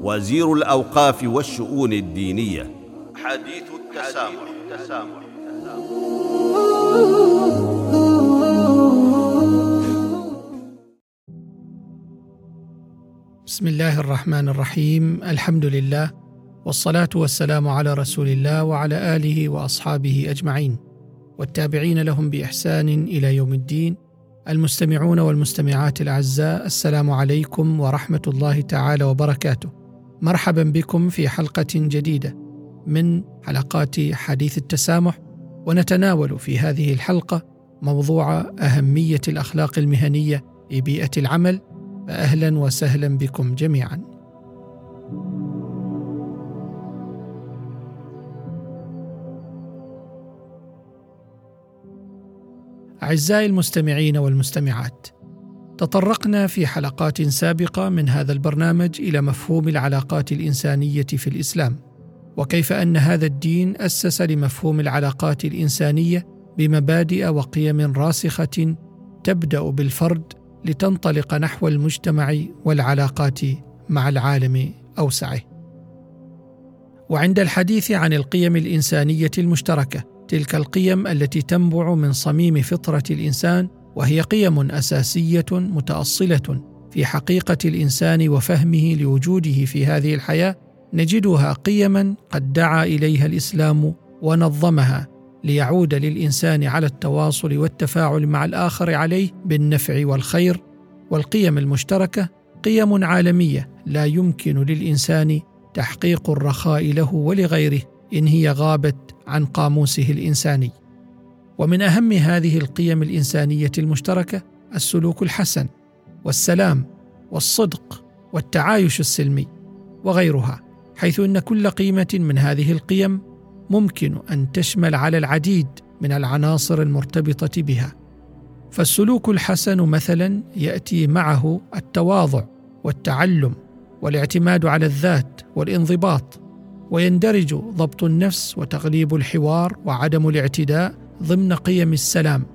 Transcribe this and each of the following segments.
وزير الأوقاف والشؤون الدينية. حديث التسامح, التسامح. بسم الله الرحمن الرحيم. الحمد لله والصلاة والسلام على رسول الله وعلى آله وأصحابه أجمعين. والتابعين لهم بإحسان إلى يوم الدين. المستمعون والمستمعات الأعزاء السلام عليكم ورحمة الله تعالى وبركاته. مرحبا بكم في حلقة جديدة من حلقات حديث التسامح ونتناول في هذه الحلقة موضوع أهمية الأخلاق المهنية في بيئة العمل. فاهلا وسهلا بكم جميعا. أعزائي المستمعين والمستمعات تطرقنا في حلقات سابقة من هذا البرنامج إلى مفهوم العلاقات الإنسانية في الإسلام. وكيف أن هذا الدين أسس لمفهوم العلاقات الإنسانية بمبادئ وقيم راسخة تبدأ بالفرد لتنطلق نحو المجتمع والعلاقات مع العالم أوسعه. وعند الحديث عن القيم الإنسانية المشتركة تلك القيم التي تنبع من صميم فطرة الإنسان وهي قيم أساسية متأصلة في حقيقة الإنسان وفهمه لوجوده في هذه الحياة نجدها قيما قد دعا إليها الإسلام ونظمها ليعود للإنسان على التواصل والتفاعل مع الآخر عليه بالنفع والخير. والقيم المشتركة قيم عالمية لا يمكن للإنسان تحقيق الرخاء له ولغيره إن هي غابت عن قاموسه الإنساني. ومن أهم هذه القيم الإنسانية المشتركة السلوك الحسن والسلام والصدق والتعايش السلمي وغيرها حيث إن كل قيمة من هذه القيم ممكن أن تشمل على العديد من العناصر المرتبطة بها. فالسلوك الحسن مثلا يأتي معه التواضع والتعلم والاعتماد على الذات والانضباط ويندرج ضبط النفس وتغليب الحوار وعدم الاعتداء ضمن قيم السلام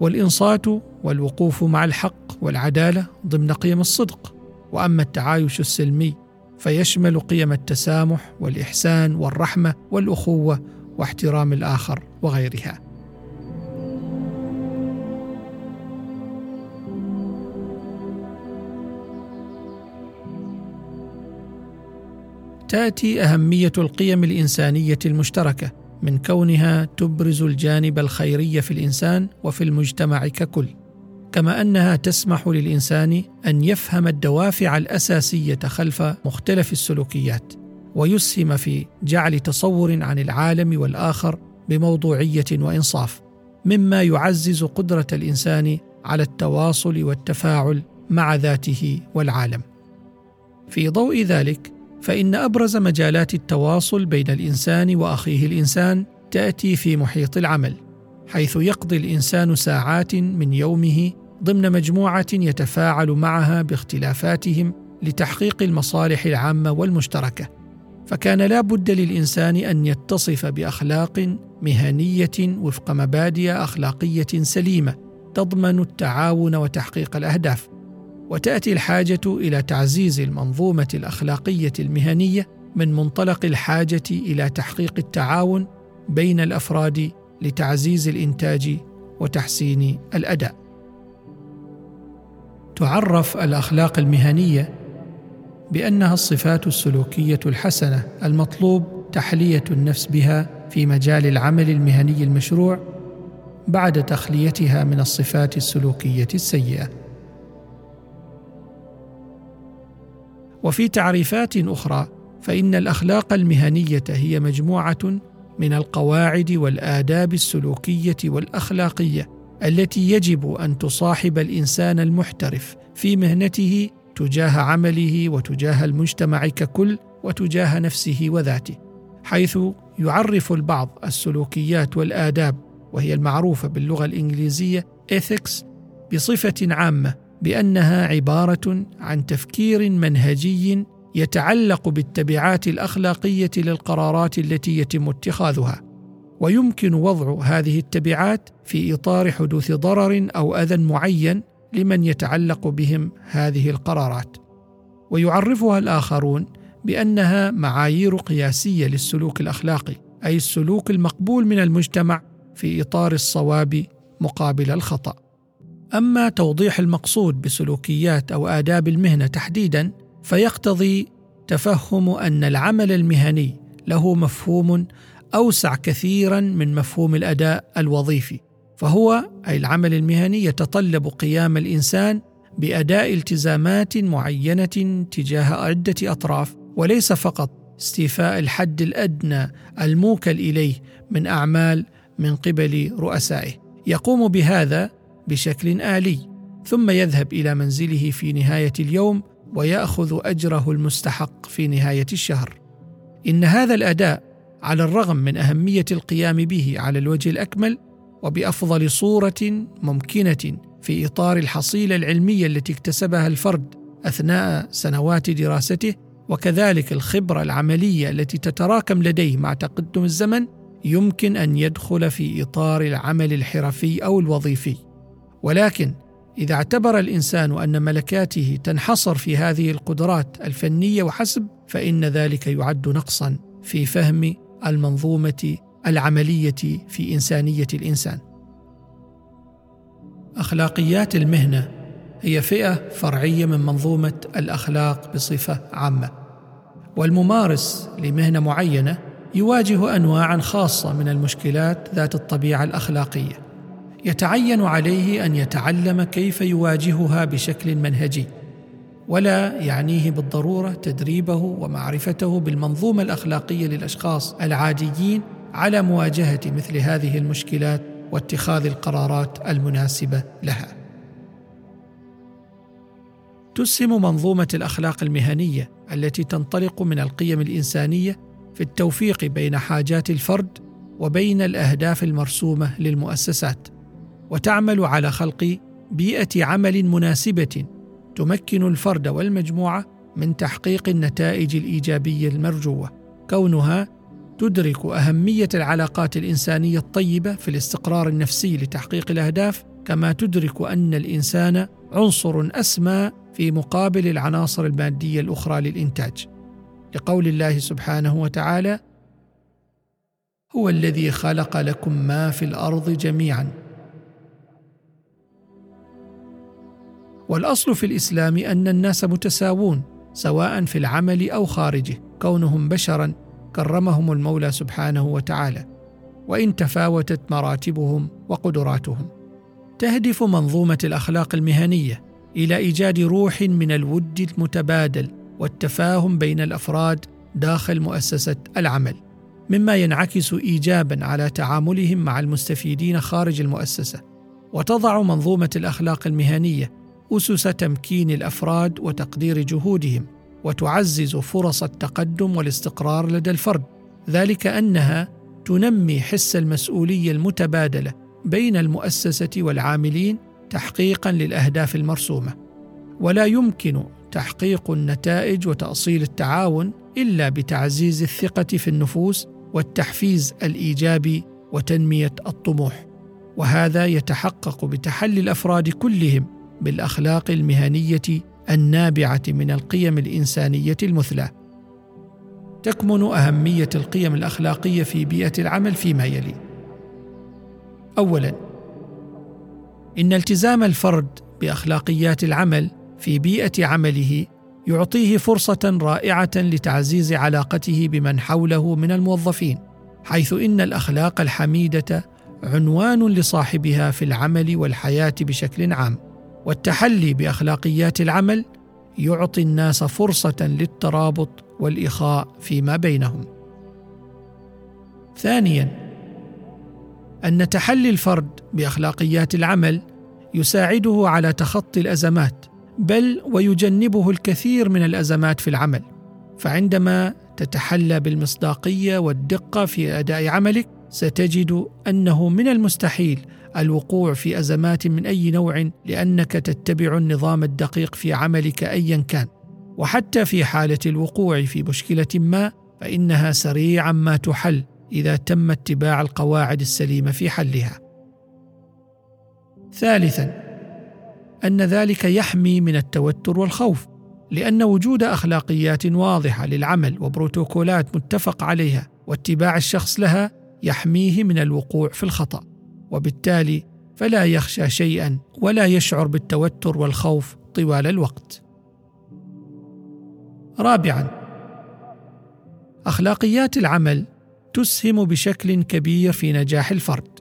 والإنصات والوقوف مع الحق والعدالة ضمن قيم الصدق. وأما التعايش السلمي فيشمل قيم التسامح والإحسان والرحمة والأخوة واحترام الآخر وغيرها. تأتي أهمية القيم الإنسانية المشتركة من كونها تبرز الجانب الخيري في الإنسان وفي المجتمع ككل كما أنها تسمح للإنسان أن يفهم الدوافع الأساسية خلف مختلف السلوكيات ويسهم في جعل تصور عن العالم والآخر بموضوعية وإنصاف مما يعزز قدرة الإنسان على التواصل والتفاعل مع ذاته والعالم. في ضوء ذلك فإن أبرز مجالات التواصل بين الإنسان وأخيه الإنسان تأتي في محيط العمل حيث يقضي الإنسان ساعات من يومه ضمن مجموعة يتفاعل معها باختلافاتهم لتحقيق المصالح العامة والمشتركة. فكان لا بد للإنسان أن يتصف بأخلاق مهنية وفق مبادئ أخلاقية سليمة تضمن التعاون وتحقيق الأهداف. وتأتي الحاجة إلى تعزيز المنظومة الأخلاقية المهنية من منطلق الحاجة إلى تحقيق التعاون بين الأفراد لتعزيز الإنتاج وتحسين الأداء. تعرف الأخلاق المهنية بأنها الصفات السلوكية الحسنة المطلوب تحلية النفس بها في مجال العمل المهني المشروع بعد تخليتها من الصفات السلوكية السيئة. وفي تعريفات أخرى فإن الأخلاق المهنية هي مجموعة من القواعد والآداب السلوكية والأخلاقية التي يجب أن تصاحب الإنسان المحترف في مهنته تجاه عمله وتجاه المجتمع ككل وتجاه نفسه وذاته حيث يعرف البعض السلوكيات والآداب وهي المعروفة باللغة الإنجليزية ethics بصفة عامة بأنها عبارة عن تفكير منهجي يتعلق بالتبعات الأخلاقية للقرارات التي يتم اتخاذها. ويمكن وضع هذه التبعات في إطار حدوث ضرر أو أذى معين لمن يتعلق بهم هذه القرارات. ويعرفها الآخرون بأنها معايير قياسية للسلوك الأخلاقي أي السلوك المقبول من المجتمع في إطار الصواب مقابل الخطأ. أما توضيح المقصود بسلوكيات أو آداب المهنة تحديدا فيقتضي تفهم أن العمل المهني له مفهوم أوسع كثيرا من مفهوم الأداء الوظيفي فهو أي العمل المهني يتطلب قيام الإنسان بأداء التزامات معينة تجاه عدة أطراف وليس فقط استيفاء الحد الأدنى الموكل إليه من أعمال من قبل رؤسائه. يقوم بهذا بشكل آلي ثم يذهب إلى منزله في نهاية اليوم ويأخذ أجره المستحق في نهاية الشهر. إن هذا الأداء على الرغم من أهمية القيام به على الوجه الأكمل وبأفضل صورة ممكنة في إطار الحصيلة العلمية التي اكتسبها الفرد أثناء سنوات دراسته وكذلك الخبرة العملية التي تتراكم لديه مع تقدم الزمن يمكن أن يدخل في إطار العمل الحرفي أو الوظيفي. ولكن إذا اعتبر الإنسان أن ملكاته تنحصر في هذه القدرات الفنية وحسب فإن ذلك يعد نقصا في فهم المنظومة العملية في إنسانية الإنسان. أخلاقيات المهنة هي فئة فرعية من منظومة الأخلاق بصفة عامة. والممارس لمهنة معينة يواجه أنواعا خاصة من المشكلات ذات الطبيعة الأخلاقية. يتعين عليه أن يتعلم كيف يواجهها بشكل منهجي ولا يعنيه بالضرورة تدريبه ومعرفته بالمنظومة الأخلاقية للأشخاص العاديين على مواجهة مثل هذه المشكلات واتخاذ القرارات المناسبة لها. تسهم منظومة الأخلاق المهنية التي تنطلق من القيم الإنسانية في التوفيق بين حاجات الفرد وبين الأهداف المرسومة للمؤسسات. وتعمل على خلق بيئة عمل مناسبة تمكن الفرد والمجموعة من تحقيق النتائج الإيجابية المرجوة. كونها تدرك أهمية العلاقات الإنسانية الطيبة في الاستقرار النفسي لتحقيق الأهداف كما تدرك أن الإنسان عنصر أسمى في مقابل العناصر المادية الأخرى للإنتاج. لقول الله سبحانه وتعالى هو الذي خلق لكم ما في الأرض جميعا والأصل في الإسلام أن الناس متساوون سواء في العمل أو خارجه كونهم بشرا كرمهم المولى سبحانه وتعالى. وإن تفاوتت مراتبهم وقدراتهم. تهدف منظومة الأخلاق المهنية إلى إيجاد روح من الود المتبادل والتفاهم بين الأفراد داخل مؤسسة العمل مما ينعكس ايجابا على تعاملهم مع المستفيدين خارج المؤسسة. وتضع منظومة الأخلاق المهنية أسس تمكين الأفراد وتقدير جهودهم وتعزز فرص التقدم والاستقرار لدى الفرد. ذلك أنها تنمي حس المسؤولية المتبادلة بين المؤسسة والعاملين تحقيقا للأهداف المرسومة. ولا يمكن تحقيق النتائج وتأصيل التعاون إلا بتعزيز الثقة في النفوس والتحفيز الإيجابي وتنمية الطموح. وهذا يتحقق بتحلي الأفراد كلهم بالأخلاق المهنية النابعة من القيم الإنسانية المثلى. تكمن أهمية القيم الأخلاقية في بيئة العمل فيما يلي. اولا إن التزام الفرد بأخلاقيات العمل في بيئة عمله يعطيه فرصة رائعة لتعزيز علاقته بمن حوله من الموظفين حيث إن الأخلاق الحميدة عنوان لصاحبها في العمل والحياة بشكل عام. والتحلي بأخلاقيات العمل يعطي الناس فرصة للترابط والإخاء فيما بينهم. ثانيا أن تحلي الفرد بأخلاقيات العمل يساعده على تخطي الأزمات بل ويجنبه الكثير من الأزمات في العمل. فعندما تتحلى بالمصداقية والدقة في أداء عملك ستجد أنه من المستحيل الوقوع في أزمات من أي نوع لأنك تتبع النظام الدقيق في عملك ايا كان. وحتى في حالة الوقوع في مشكلة ما فإنها سريعا ما تحل إذا تم اتباع القواعد السليمة في حلها. ثالثا أن ذلك يحمي من التوتر والخوف لأن وجود أخلاقيات واضحة للعمل وبروتوكولات متفق عليها واتباع الشخص لها يحميه من الوقوع في الخطأ. وبالتالي فلا يخشى شيئا ولا يشعر بالتوتر والخوف طوال الوقت. رابعا أخلاقيات العمل تسهم بشكل كبير في نجاح الفرد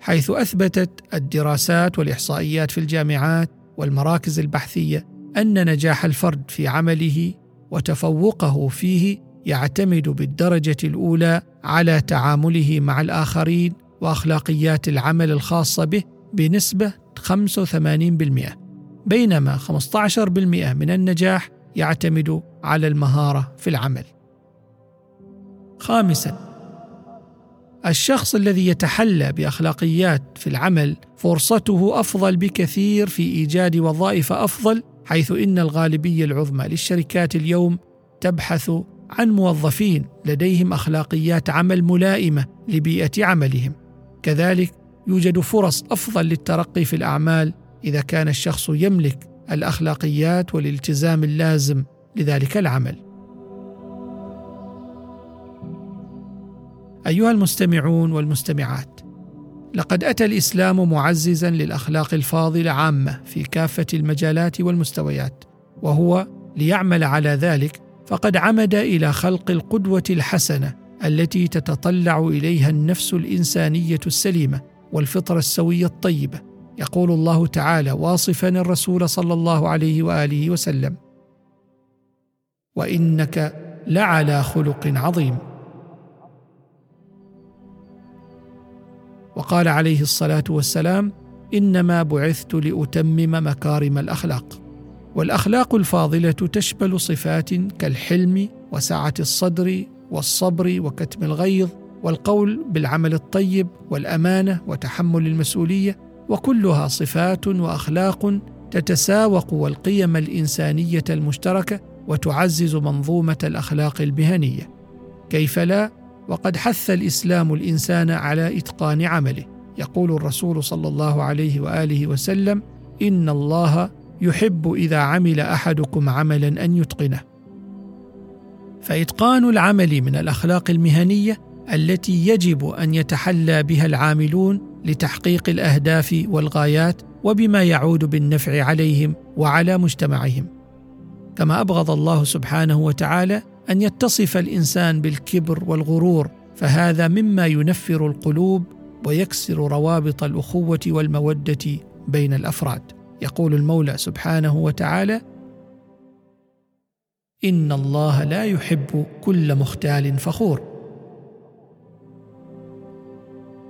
حيث أثبتت الدراسات والإحصائيات في الجامعات والمراكز البحثية أن نجاح الفرد في عمله وتفوقه فيه يعتمد بالدرجة الأولى على تعامله مع الآخرين وأخلاقيات العمل الخاصة به بنسبة 85% بينما 15% من النجاح يعتمد على المهارة في العمل. خامسا الشخص الذي يتحلى بأخلاقيات في العمل فرصته أفضل بكثير في إيجاد وظائف أفضل حيث إن الغالبية العظمى للشركات اليوم تبحث عن موظفين لديهم أخلاقيات عمل ملائمة لبيئة عملهم كذلك يوجد فرص أفضل للترقي في الأعمال إذا كان الشخص يملك الأخلاقيات والالتزام اللازم لذلك العمل. أيها المستمعون والمستمعات لقد أتى الإسلام معززا للأخلاق الفاضلة عامة في كافة المجالات والمستويات وهو ليعمل على ذلك فقد عمد إلى خلق القدوة الحسنة التي تتطلع إليها النفس الإنسانية السليمة والفطرة السوية الطيبة يقول الله تعالى واصفا الرسول صلى الله عليه وآله وسلم. وإنك لعلى خلق عظيم. وقال عليه الصلاة والسلام إنما بعثت لأتمم مكارم الأخلاق. والأخلاق الفاضلة تشمل صفات كالحلم وسعة الصدر والصبر وكتم الغيظ والقول بالعمل الطيب والأمانة وتحمل المسؤولية وكلها صفات وأخلاق تتساوق والقيم الإنسانية المشتركة وتعزز منظومة الأخلاق المهنيه كيف لا؟ وقد حث الإسلام الإنسان على إتقان عمله. يقول الرسول صلى الله عليه وآله وسلم إن الله يحب إذا عمل أحدكم عملا أن يتقنه. فإتقان العمل من الأخلاق المهنية التي يجب أن يتحلى بها العاملون لتحقيق الأهداف والغايات وبما يعود بالنفع عليهم وعلى مجتمعهم. كما أبغض الله سبحانه وتعالى أن يتصف الإنسان بالكبر والغرور فهذا مما ينفر القلوب ويكسر روابط الأخوة والمودة بين الأفراد. يقول المولى سبحانه وتعالى إن الله لا يحب كل مختال فخور.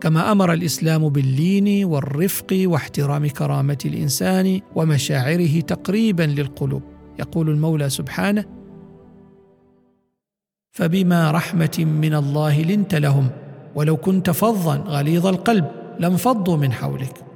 كما أمر الإسلام باللين والرفق واحترام كرامة الإنسان ومشاعره تقريبا للقلوب. يقول المولى سبحانه فبما رحمة من الله لنت لهم ولو كنت فظا غليظ القلب لانفضوا من حولك.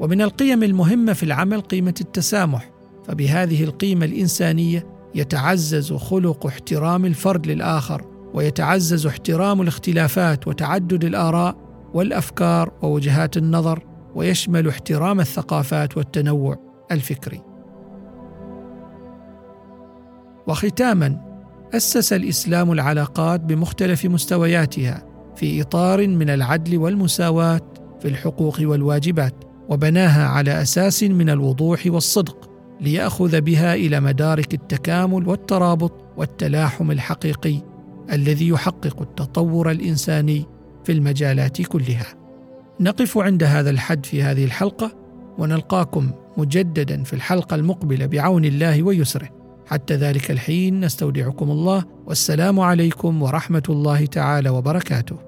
ومن القيم المهمة في العمل قيمة التسامح فبهذه القيمة الإنسانية يتعزز خلق احترام الفرد للآخر ويتعزز احترام الاختلافات وتعدد الآراء والأفكار ووجهات النظر ويشمل احترام الثقافات والتنوع الفكري. وختاما أسس الإسلام العلاقات بمختلف مستوياتها في إطار من العدل والمساواة في الحقوق والواجبات. وبناها على أساس من الوضوح والصدق ليأخذ بها إلى مدارك التكامل والترابط والتلاحم الحقيقي الذي يحقق التطور الإنساني في المجالات كلها. نقف عند هذا الحد في هذه الحلقة ونلقاكم مجددا في الحلقة المقبلة بعون الله ويسره. حتى ذلك الحين نستودعكم الله والسلام عليكم ورحمة الله تعالى وبركاته.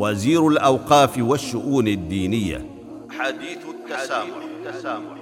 وزير الأوقاف والشؤون الدينية حديث التسامح, التسامح.